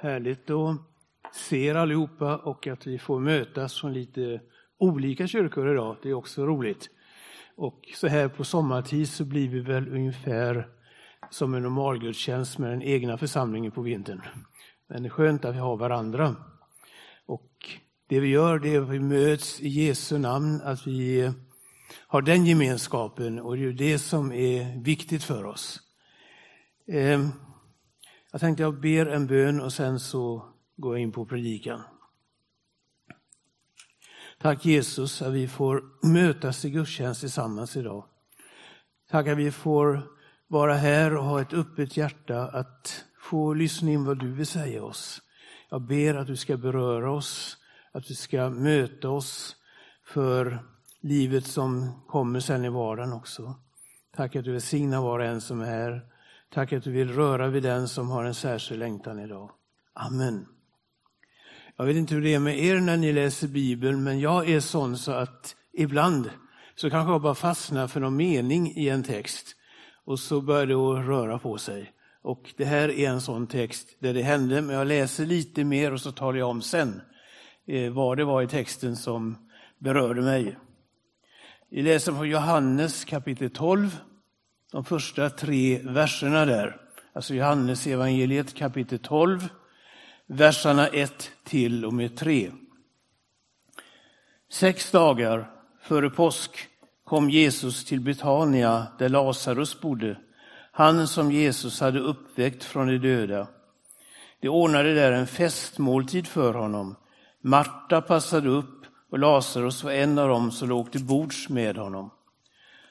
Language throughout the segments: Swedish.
Härligt att se er allihopa och att vi får mötas från lite olika kyrkor idag. Det är också roligt. Och så här på sommartid så blir vi väl ungefär som en normalgudstjänst med den egna församlingen på vintern. Men det är skönt att vi har varandra. Och det vi gör det är att vi möts i Jesu namn, att vi har den gemenskapen och det är det som är viktigt för oss. Ehm, jag tänkte jag ber en bön och sen så går jag in på predikan. Tack Jesus att vi får mötas i gudstjänst tillsammans idag. Tack att vi får vara här och ha ett öppet hjärta att få lyssna in vad du vill säga oss. Jag ber att du ska beröra oss, att du ska möta oss för livet som kommer sen i vardagen också. Tack att du välsignar var och en som är här. Tack att du vill röra vid den som har en särskild längtan idag. Amen. Jag vet inte hur det är med er när ni läser Bibeln, men jag är sån så att ibland så kanske jag bara fastnar för någon mening i en text och så börjar det att röra på sig. Och det här är en sån text där det hände, men jag läser lite mer och så talar jag om sen eh, vad det var i texten som berörde mig. Vi läser från Johannes kapitel 12, de första tre verserna där. Alltså Johannes evangeliet kapitel 12, verserna 1 till och med 3. Sex dagar före påsk kom Jesus till Betania där Lazarus bodde, han som Jesus hade uppväckt från de döda. De ordnade där en festmåltid för honom. Marta passade upp och Lazarus var en av dem som låg till bords med honom.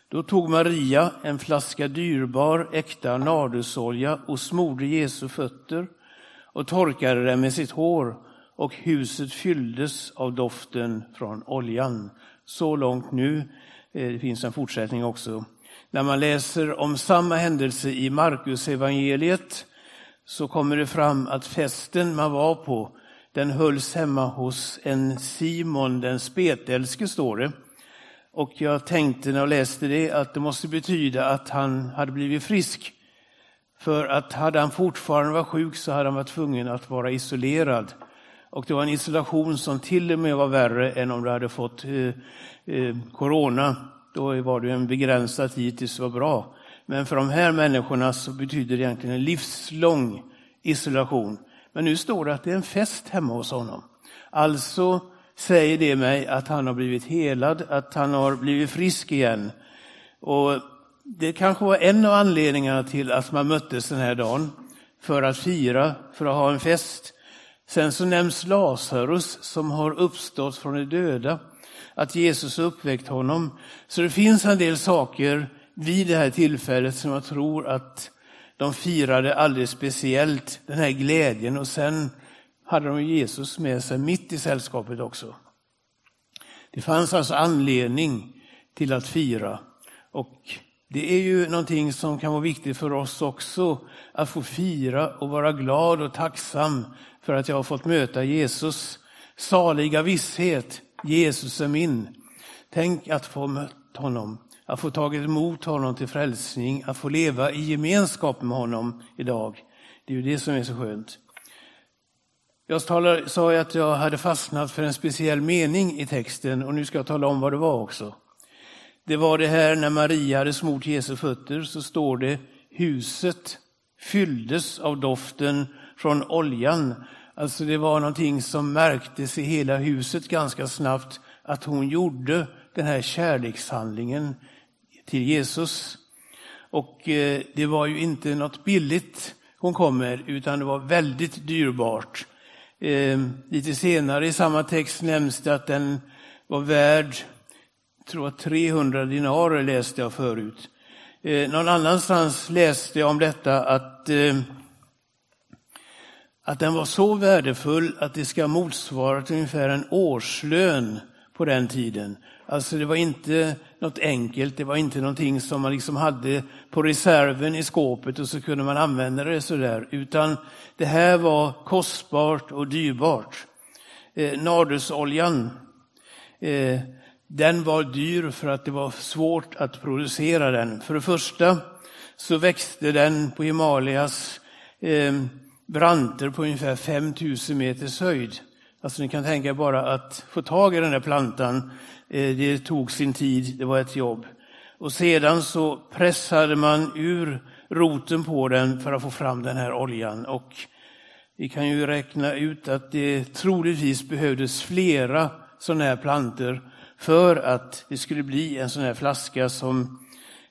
Då tog Maria en flaska dyrbar äkta nardusolja och smorde Jesu fötter och torkade dem med sitt hår och huset fylldes av doften från oljan. Så långt nu. Eh, det finns en fortsättning också. När man läser om samma händelse i Markus evangeliet så kommer det fram att festen man var på den hölls hemma hos en Simon den spetälske, står det. Och jag tänkte när jag läste det att det måste betyda att han hade blivit frisk. För att hade han fortfarande varit sjuk så hade han varit tvungen att vara isolerad. Och det var en isolation som till och med var värre än om du hade fått eh, eh, corona. Då var det en begränsad tid tills det var bra. Men för de här människorna så betyder det egentligen en livslång isolation. Men nu står det att det är en fest hemma hos honom. Alltså säger det mig att han har blivit helad, att han har blivit frisk igen. Och det kanske var en av anledningarna till att man möttes den här dagen, för att fira, för att ha en fest. Sen så nämns Lazarus som har uppstått från de döda, att Jesus har uppväckt honom. Så det finns en del saker vid det här tillfället som jag tror att de firade alldeles speciellt den här glädjen och sen hade de Jesus med sig mitt i sällskapet också. Det fanns alltså anledning till att fira och det är ju någonting som kan vara viktigt för oss också, att få fira och vara glad och tacksam för att jag har fått möta Jesus. Saliga visshet, Jesus är min. Tänk att få mött honom att få tagit emot honom till frälsning, att få leva i gemenskap med honom idag. Det är ju det som är så skönt. Jag sa att jag hade fastnat för en speciell mening i texten och nu ska jag tala om vad det var också. Det var det här när Maria hade smort Jesu fötter så står det huset fylldes av doften från oljan. Alltså det var någonting som märktes i hela huset ganska snabbt att hon gjorde den här kärlekshandlingen till Jesus. Och eh, det var ju inte något billigt hon kom med, utan det var väldigt dyrbart. Eh, lite senare i samma text nämns det att den var värd, tror jag 300 dinarer läste jag förut. Eh, någon annanstans läste jag om detta att, eh, att den var så värdefull att det ska motsvara ungefär en årslön på den tiden. Alltså det var inte något enkelt, det var inte någonting som man liksom hade på reserven i skåpet och så kunde man använda det sådär, utan det här var kostbart och dyrbart. Eh, nardusoljan, eh, den var dyr för att det var svårt att producera den. För det första så växte den på Himalayas eh, branter på ungefär 5000 meters höjd. Alltså ni kan tänka bara att få tag i den där plantan, eh, det tog sin tid, det var ett jobb. Och sedan så pressade man ur roten på den för att få fram den här oljan. Och vi kan ju räkna ut att det troligtvis behövdes flera sådana här planter för att det skulle bli en sån här flaska som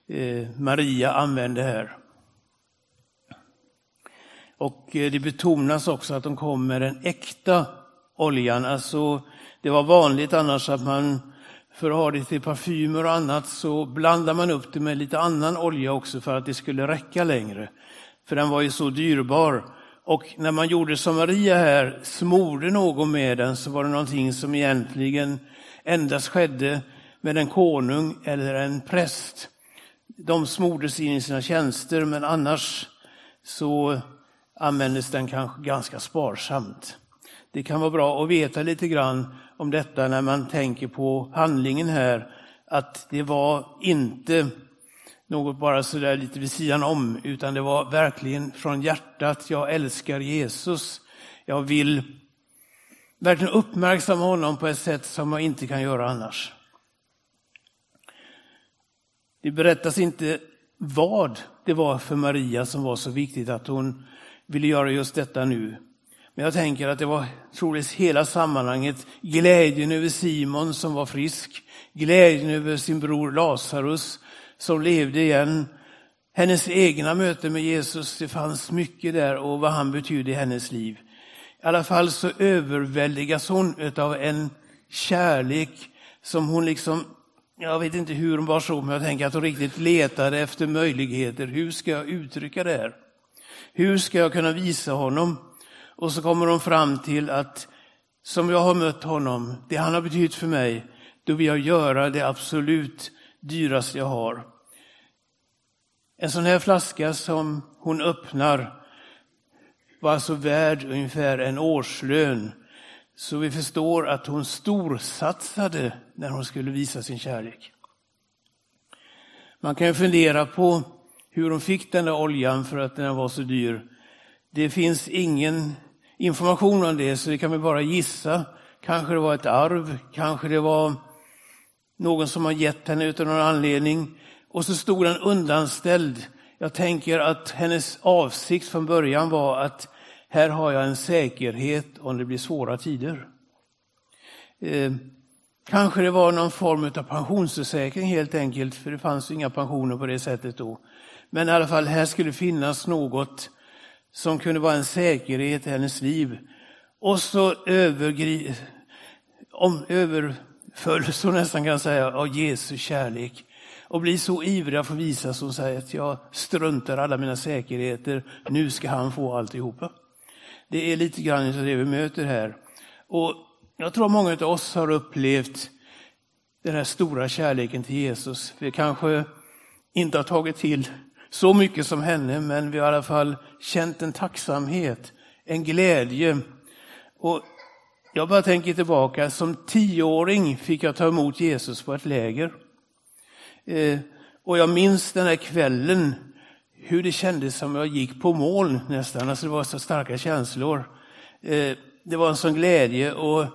eh, Maria använde här. Och eh, det betonas också att de kom med den äkta oljan. Alltså, det var vanligt annars att man för att ha det till parfymer och annat så blandar man upp det med lite annan olja också för att det skulle räcka längre. För den var ju så dyrbar. Och när man gjorde som Maria här, smorde någon med den, så var det någonting som egentligen endast skedde med en konung eller en präst. De smordes in i sina tjänster, men annars så användes den kanske ganska sparsamt. Det kan vara bra att veta lite grann om detta när man tänker på handlingen här, att det var inte något bara sådär lite vid sidan om, utan det var verkligen från hjärtat, jag älskar Jesus. Jag vill verkligen uppmärksamma honom på ett sätt som jag inte kan göra annars. Det berättas inte vad det var för Maria som var så viktigt att hon ville göra just detta nu. Men jag tänker att det var troligtvis hela sammanhanget, glädjen över Simon som var frisk, glädjen över sin bror Lazarus som levde igen, hennes egna möte med Jesus, det fanns mycket där och vad han betydde i hennes liv. I alla fall så överväldigas hon av en kärlek som hon liksom, jag vet inte hur hon var så, men jag tänker att hon riktigt letade efter möjligheter. Hur ska jag uttrycka det här? Hur ska jag kunna visa honom? Och så kommer hon fram till att som jag har mött honom, det han har betytt för mig, då vill jag göra det absolut dyraste jag har. En sån här flaska som hon öppnar var alltså värd ungefär en årslön. Så vi förstår att hon storsatsade när hon skulle visa sin kärlek. Man kan ju fundera på hur hon fick den där oljan för att den var så dyr. Det finns ingen information om det, så det kan vi bara gissa. Kanske det var ett arv, kanske det var någon som har gett henne utan någon anledning. Och så stod den undanställd. Jag tänker att hennes avsikt från början var att här har jag en säkerhet om det blir svåra tider. Eh, kanske det var någon form av pensionsförsäkring helt enkelt, för det fanns inga pensioner på det sättet då. Men i alla fall, här skulle finnas något som kunde vara en säkerhet i hennes liv. Och så övergri- om, överfölls hon nästan kan säga av Jesu kärlek och blir så ivrig att få visa som säger att jag struntar alla mina säkerheter, nu ska han få alltihopa. Det är lite grann av det vi möter här. Och jag tror många av oss har upplevt den här stora kärleken till Jesus. Vi kanske inte har tagit till så mycket som henne, men vi har i alla fall känt en tacksamhet, en glädje. Och jag bara tänker tillbaka, som tioåring fick jag ta emot Jesus på ett läger. Eh, och jag minns den här kvällen, hur det kändes som jag gick på moln nästan, alltså det var så starka känslor. Eh, det var en sån glädje och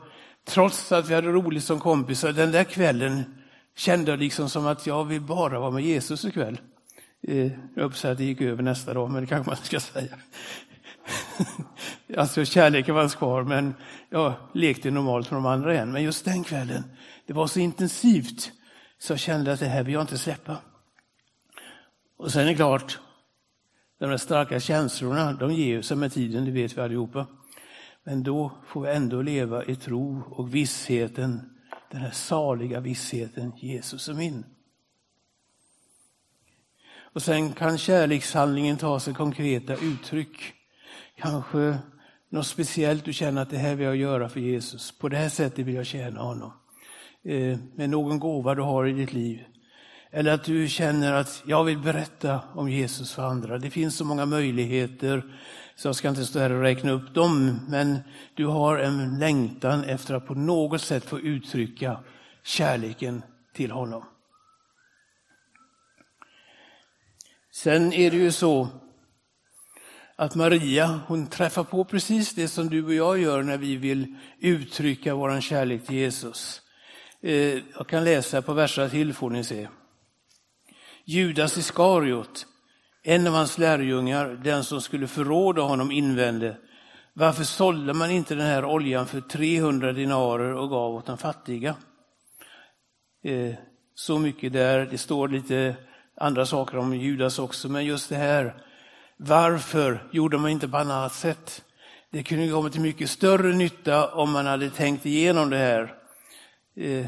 trots att vi hade roligt som kompisar, den där kvällen kände jag liksom som att jag vill bara vara med Jesus ikväll. Eh, jag höll att det gick över nästa dag, men det kanske man ska säga. Alltså kärleken fanns kvar, men jag lekte normalt med de andra igen. Men just den kvällen, det var så intensivt så jag kände att det här vill jag inte släppa. Och sen är det klart, de där starka känslorna, de ger sig med tiden, det vet vi allihopa. Men då får vi ändå leva i tro och vissheten, den här saliga vissheten, Jesus är min. Och sen kan kärlekshandlingen ta sig konkreta uttryck. Kanske något speciellt du känner att det här vill jag göra för Jesus. På det här sättet vill jag tjäna honom. Eh, med någon gåva du har i ditt liv. Eller att du känner att jag vill berätta om Jesus för andra. Det finns så många möjligheter så jag ska inte stå här och räkna upp dem. Men du har en längtan efter att på något sätt få uttrycka kärleken till honom. Sen är det ju så att Maria, hon träffar på precis det som du och jag gör när vi vill uttrycka vår kärlek till Jesus. Eh, jag kan läsa på verser till får ni se. Judas Iskariot, en av hans lärjungar, den som skulle förråda honom, invände varför sålde man inte den här oljan för 300 dinarer och gav åt de fattiga? Eh, så mycket där, det står lite andra saker om Judas också, men just det här, varför gjorde man inte på annat sätt? Det kunde komma till mycket större nytta om man hade tänkt igenom det här. Eh,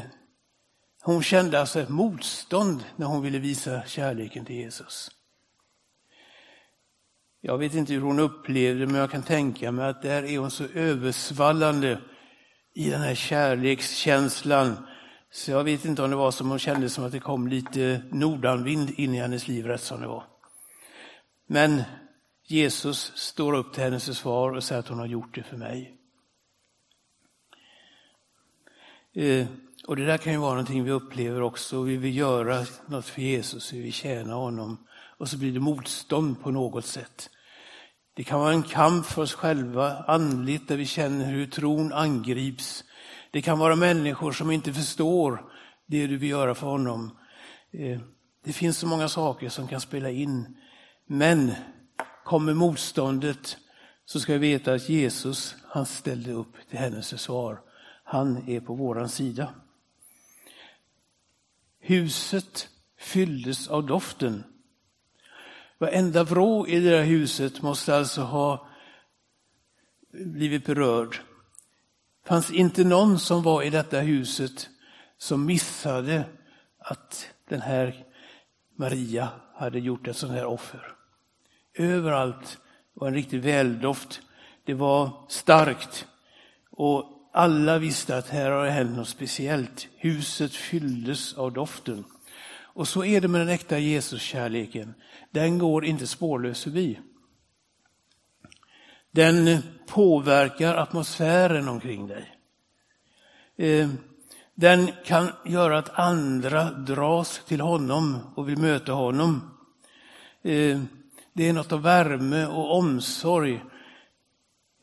hon kände alltså ett motstånd när hon ville visa kärleken till Jesus. Jag vet inte hur hon upplevde men jag kan tänka mig att där är hon så översvallande i den här kärlekskänslan. Så jag vet inte om det var som hon kände som att det kom lite nordanvind in i hennes liv rätt som det var. Men Jesus står upp till hennes försvar och säger att hon har gjort det för mig. Eh, och det där kan ju vara någonting vi upplever också. Vi vill göra något för Jesus, vi vill tjäna honom. Och så blir det motstånd på något sätt. Det kan vara en kamp för oss själva, andligt, där vi känner hur tron angrips. Det kan vara människor som inte förstår det du vill göra för honom. Eh, det finns så många saker som kan spela in. Men kommer motståndet så ska vi veta att Jesus, han ställde upp till hennes försvar. Han är på våran sida. Huset fylldes av doften. Varenda vrå i det där huset måste alltså ha blivit berörd. Fanns inte någon som var i detta huset som missade att den här Maria hade gjort ett sånt här offer. Överallt var en riktig väldoft. Det var starkt och alla visste att här har det hänt något speciellt. Huset fylldes av doften. Och så är det med den äkta Jesuskärleken. Den går inte spårlöst förbi. Den påverkar atmosfären omkring dig. Eh, den kan göra att andra dras till honom och vill möta honom. Eh, det är något av värme och omsorg.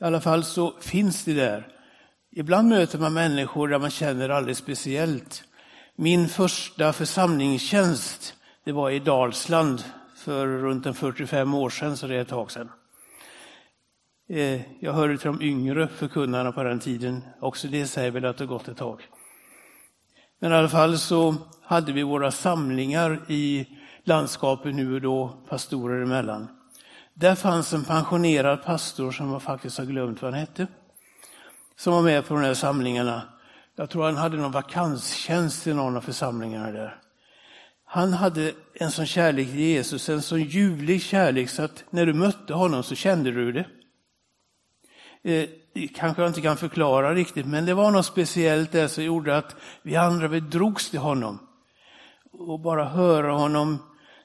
I alla fall så finns det där. Ibland möter man människor där man känner alldeles speciellt. Min första församlingstjänst, det var i Dalsland för runt en 45 år sedan, så det är ett tag sedan. Eh, jag hörde till de yngre förkunnarna på den tiden, också det säger väl att det gått ett tag. Men i alla fall så hade vi våra samlingar i landskapet nu och då, pastorer emellan. Där fanns en pensionerad pastor som jag faktiskt har glömt vad han hette som var med på de här samlingarna. Jag tror han hade någon vakanstjänst i någon av församlingarna där. Han hade en sån kärlek till Jesus, en sån ljuvlig kärlek så att när du mötte honom så kände du det. Eh, kanske jag inte kan förklara riktigt, men det var något speciellt där som gjorde att vi andra vi drogs till honom. Och bara höra honom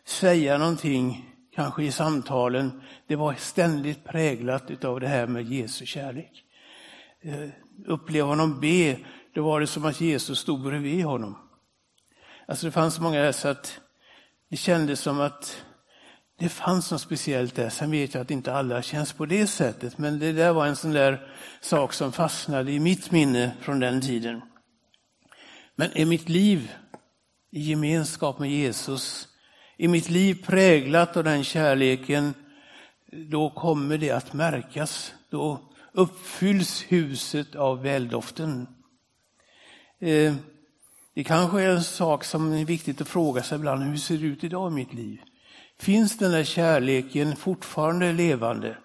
säga någonting, kanske i samtalen, det var ständigt präglat av det här med Jesu kärlek. Eh, uppleva honom be, då var det som att Jesus stod bredvid honom. Alltså det fanns många där så att det kändes som att det fanns något speciellt där. Sen vet jag att inte alla känns på det sättet, men det där var en sån där sak som fastnade i mitt minne från den tiden. Men är mitt liv i gemenskap med Jesus, är mitt liv präglat av den kärleken, då kommer det att märkas. Då uppfylls huset av väldoften. Eh, det kanske är en sak som är viktigt att fråga sig ibland, hur ser det ut idag i mitt liv? Finns den där kärleken fortfarande levande?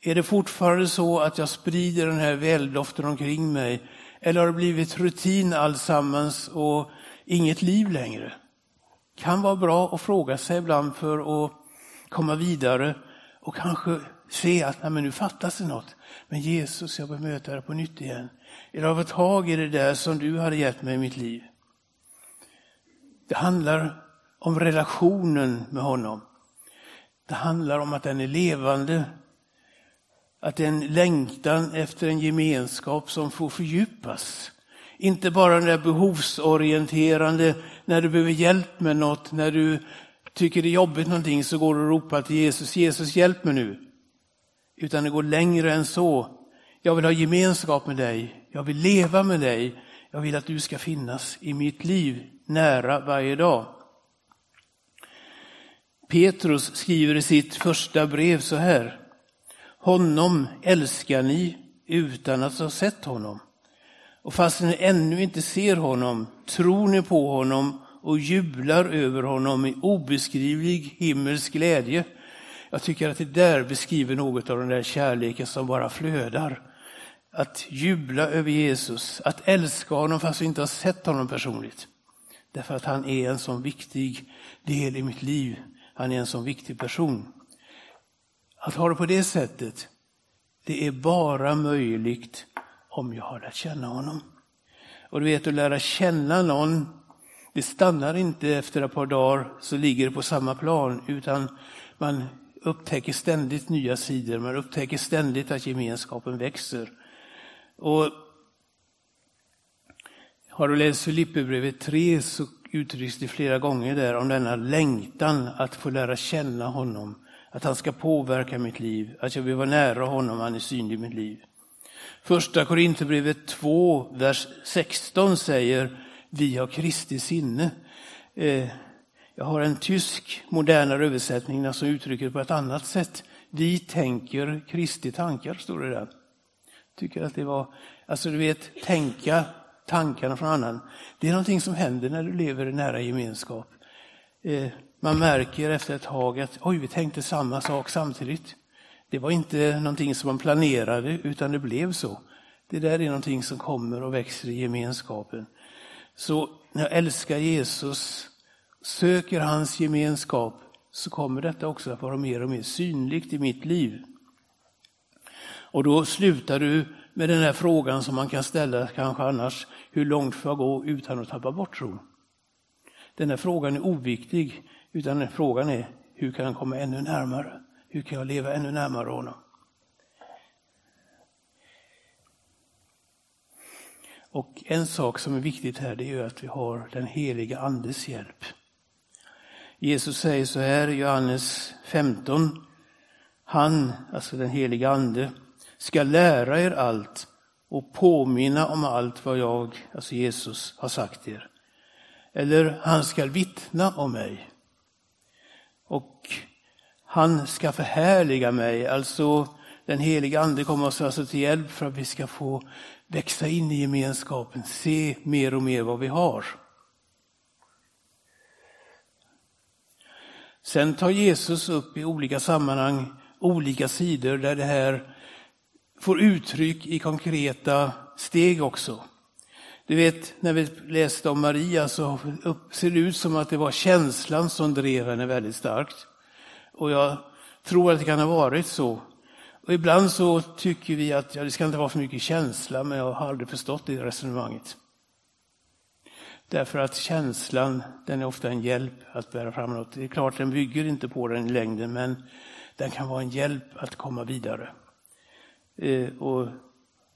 Är det fortfarande så att jag sprider den här väldoften omkring mig? Eller har det blivit rutin allsammans och inget liv längre? Kan vara bra att fråga sig ibland för att komma vidare och kanske se att nej, men nu fattas det något. Men Jesus, jag vill möta dig på nytt igen. Eller av tag i det där som du hade gett mig i mitt liv. Det handlar om relationen med honom. Det handlar om att den är levande. Att det är en längtan efter en gemenskap som får fördjupas. Inte bara den där behovsorienterande, när du behöver hjälp med något, när du tycker det är jobbigt någonting så går du och ropar till Jesus, Jesus hjälp mig nu. utan det går längre än så. Jag vill ha gemenskap med dig, jag vill leva med dig, jag vill att du ska finnas i mitt liv nära varje dag. Petrus skriver i sitt första brev så här. Honom älskar ni utan att ha sett honom. Och fast ni ännu inte ser honom tror ni på honom och jublar över honom i obeskrivlig himmelsk glädje. Jag tycker att det där beskriver något av den där kärleken som bara flödar. Att jubla över Jesus, att älska honom fast vi inte har sett honom personligt. Därför att han är en sån viktig del i mitt liv. Han är en sån viktig person. Att ha det på det sättet, det är bara möjligt om jag har lärt känna honom. Och du vet, att lära känna någon, det stannar inte efter ett par dagar så ligger det på samma plan, utan man upptäcker ständigt nya sidor, man upptäcker ständigt att gemenskapen växer. Och har du läst Filipperbrevet 3 så uttrycks det flera gånger där om denna längtan att få lära känna honom, att han ska påverka mitt liv, att jag vill vara nära honom, han är synlig i mitt liv. Första Korinthierbrevet 2, vers 16 säger vi har Kristi sinne. Eh, jag har en tysk modernare översättning alltså som uttrycker det på ett annat sätt. Vi tänker Kristi tankar, står det där. Tycker att det var, alltså du vet, tänka tankarna från annan. Det är någonting som händer när du lever i nära gemenskap. Eh, man märker efter ett tag att oj, vi tänkte samma sak samtidigt. Det var inte någonting som man planerade, utan det blev så. Det där är någonting som kommer och växer i gemenskapen. Så när jag älskar Jesus, söker hans gemenskap, så kommer detta också att vara mer och mer synligt i mitt liv. Och då slutar du med den här frågan som man kan ställa kanske annars, hur långt får jag gå utan att tappa bort tron? Den här frågan är oviktig, utan den frågan är, hur kan jag komma ännu närmare? Hur kan jag leva ännu närmare honom? Och en sak som är viktigt här det är att vi har den heliga andes hjälp. Jesus säger så här i Johannes 15. Han, alltså den heliga ande, ska lära er allt och påminna om allt vad jag, alltså Jesus, har sagt er. Eller han ska vittna om mig. Och han ska förhärliga mig, alltså den heliga ande kommer oss alltså till hjälp för att vi ska få växa in i gemenskapen, se mer och mer vad vi har. Sen tar Jesus upp i olika sammanhang olika sidor där det här får uttryck i konkreta steg också. Du vet, när vi läste om Maria så ser det ut som att det var känslan som drev henne väldigt starkt. Och jag tror att det kan ha varit så. Och ibland så tycker vi att ja, det ska inte vara för mycket känsla, men jag har aldrig förstått det resonemanget. Därför att känslan, den är ofta en hjälp att bära fram något. Det är klart, den bygger inte på den i längden, men den kan vara en hjälp att komma vidare. Eh, och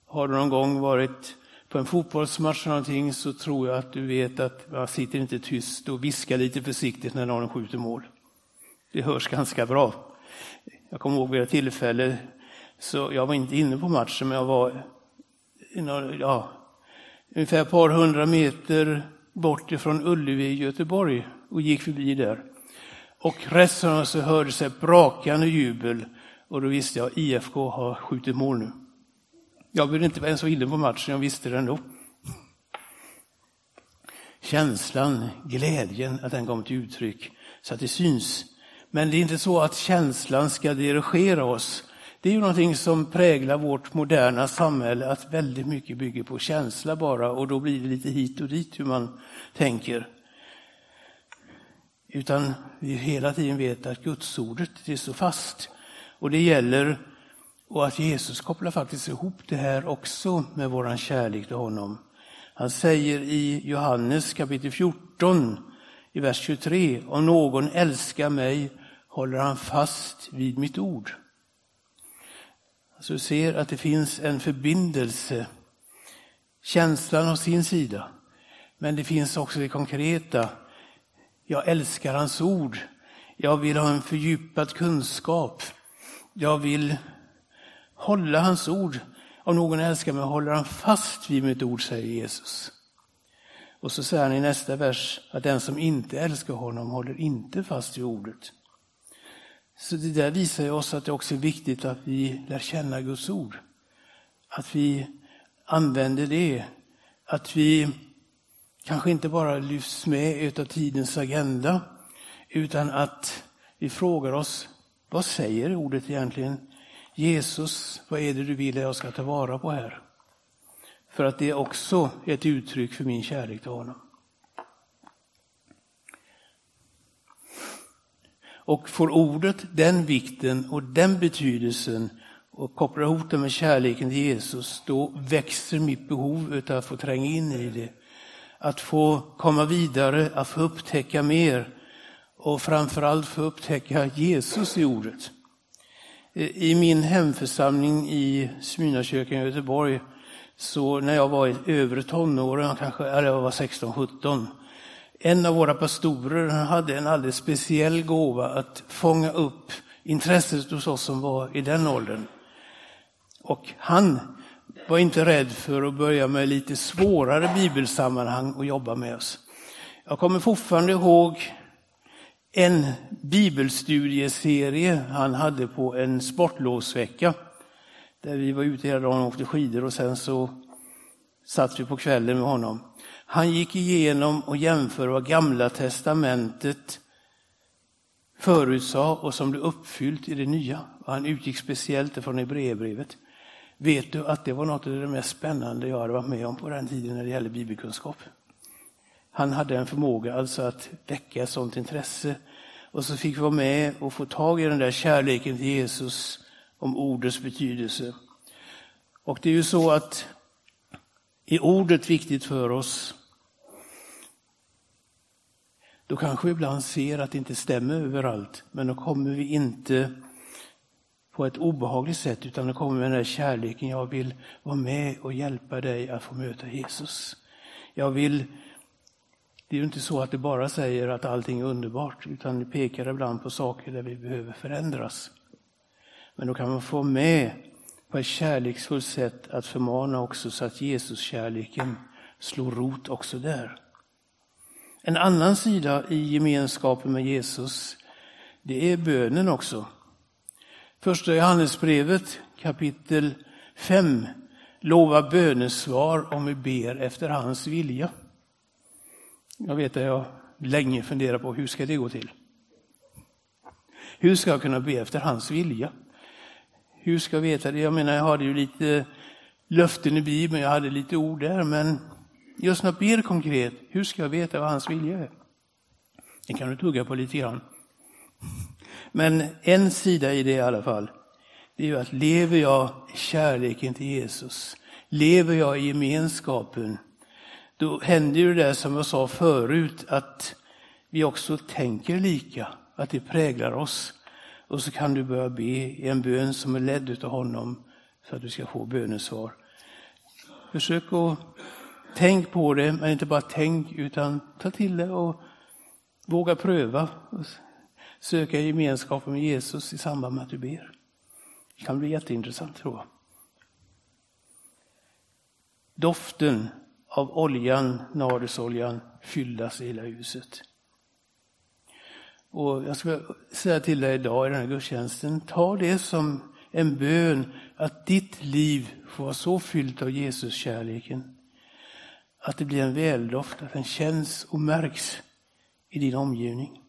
har du någon gång varit på en fotbollsmatch eller någonting så tror jag att du vet att man sitter inte tyst och viskar lite försiktigt när någon skjuter mål. Det hörs ganska bra. Jag kommer ihåg vid ett tillfälle, så jag var inte inne på matchen, men jag var ja, ungefär ett par hundra meter bort ifrån Ullevi i Göteborg och gick förbi där. Och resten så hörde sig brakande jubel och då visste jag IFK har skjutit mål nu. Jag behövde inte ens så inne på matchen, jag visste det ändå. Känslan, glädjen, att den kom till uttryck så att det syns. Men det är inte så att känslan ska dirigera oss. Det är ju någonting som präglar vårt moderna samhälle, att väldigt mycket bygger på känsla bara och då blir det lite hit och dit hur man tänker. Utan vi hela tiden vet att Gudsordet är så fast. Och det gäller, och att Jesus kopplar faktiskt ihop det här också med våran kärlek till honom. Han säger i Johannes kapitel 14, i vers 23, om någon älskar mig håller han fast vid mitt ord. Du ser att det finns en förbindelse, känslan av sin sida, men det finns också det konkreta. Jag älskar hans ord. Jag vill ha en fördjupad kunskap. Jag vill hålla hans ord. Om någon älskar mig håller han fast vid mitt ord, säger Jesus. Och så säger han i nästa vers att den som inte älskar honom håller inte fast vid ordet. Så det där visar ju oss att det också är viktigt att vi lär känna Guds ord. Att vi använder det. Att vi kanske inte bara lyfts med av tidens agenda, utan att vi frågar oss, vad säger ordet egentligen? Jesus, vad är det du vill att jag ska ta vara på här? För att det är också ett uttryck för min kärlek till honom. Och får ordet den vikten och den betydelsen och kopplar ihop det med kärleken till Jesus, då växer mitt behov av att få tränga in i det. Att få komma vidare, att få upptäcka mer och framförallt få upptäcka Jesus i ordet. I min hemförsamling i Smyrnakyrkan i Göteborg, så när jag var i övre tonåren, kanske, eller jag var 16-17, en av våra pastorer hade en alldeles speciell gåva att fånga upp intresset hos oss som var i den åldern. Och han var inte rädd för att börja med lite svårare bibelsammanhang och jobba med oss. Jag kommer fortfarande ihåg en bibelstudieserie han hade på en sportlovsvecka. Där vi var ute hela dagen och åkte skidor och sen så satt vi på kvällen med honom. Han gick igenom och jämförde vad Gamla testamentet förutsade och som blev uppfyllt i det nya. Han utgick speciellt från Hebreerbrevet. Vet du att det var något av det mest spännande jag hade varit med om på den tiden när det gäller bibelkunskap. Han hade en förmåga alltså att väcka sånt sådant intresse. Och så fick vi vara med och få tag i den där kärleken till Jesus om ordets betydelse. Och det är ju så att är ordet viktigt för oss, då kanske vi ibland ser att det inte stämmer överallt, men då kommer vi inte på ett obehagligt sätt, utan då kommer vi med den här kärleken. Jag vill vara med och hjälpa dig att få möta Jesus. Jag vill det är ju inte så att det bara säger att allting är underbart, utan det pekar ibland på saker där vi behöver förändras. Men då kan man få med på ett kärleksfullt sätt att förmana också så att Jesus-kärleken slår rot också där. En annan sida i gemenskapen med Jesus, det är bönen också. Första Johannesbrevet kapitel 5 lovar bönesvar om vi ber efter hans vilja. Jag vet att jag länge funderar på hur ska det gå till? Hur ska jag kunna be efter hans vilja? Hur ska jag veta det? Jag menar, jag hade ju lite löften i Bibeln, jag hade lite ord där, men just när jag ber konkret, hur ska jag veta vad hans vilja är? Det kan du tugga på lite grann. Men en sida i det i alla fall, det är ju att lever jag i kärleken till Jesus, lever jag i gemenskapen då händer ju det som jag sa förut, att vi också tänker lika, att det präglar oss. Och så kan du börja be i en bön som är ledd av honom så att du ska få bönesvar. Försök att tänk på det, men inte bara tänk utan ta till det och våga pröva. Och söka gemenskap med Jesus i samband med att du ber. Det kan bli jätteintressant tror jag. Doften av oljan, nardusoljan, fyllas i hela huset. Och jag ska säga till dig idag i den här gudstjänsten, ta det som en bön att ditt liv får vara så fyllt av Jesus kärleken att det blir en väldoft, att den känns och märks i din omgivning.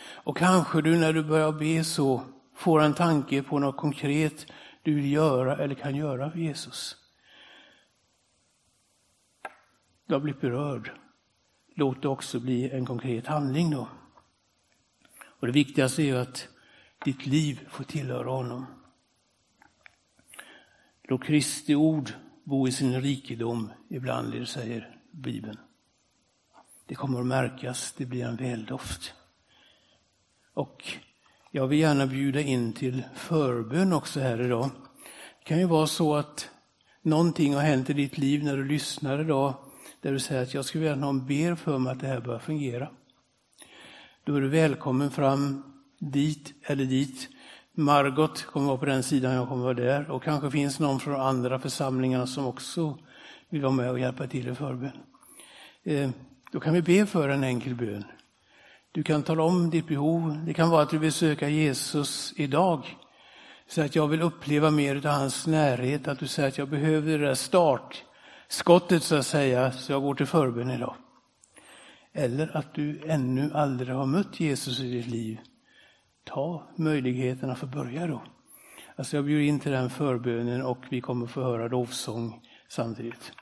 Och kanske du när du börjar be så får en tanke på något konkret du vill göra eller kan göra för Jesus. Du har blivit berörd, låt det också bli en konkret handling då. Och det viktigaste är ju att ditt liv får tillhöra honom. Låt Kristi ord bo i sin rikedom ibland, det säger Bibeln. Det kommer att märkas, det blir en väldoft. Och jag vill gärna bjuda in till förbön också här idag. Det kan ju vara så att någonting har hänt i ditt liv när du lyssnar idag där du säger att jag skulle vilja att någon ber för mig att det här börjar fungera. Då är du välkommen fram dit eller dit. Margot kommer vara på den sidan, jag kommer vara där. Och kanske finns någon från andra församlingar som också vill vara med och hjälpa till i förbön. Eh, då kan vi be för en enkel bön. Du kan tala om ditt behov. Det kan vara att du vill söka Jesus idag. Så att jag vill uppleva mer av hans närhet, att du säger att jag behöver det där start skottet så att säga, så jag går till förbön idag. Eller att du ännu aldrig har mött Jesus i ditt liv. Ta möjligheten att få börja då. Alltså jag bjuder in till den förbönen och vi kommer få höra lovsång samtidigt.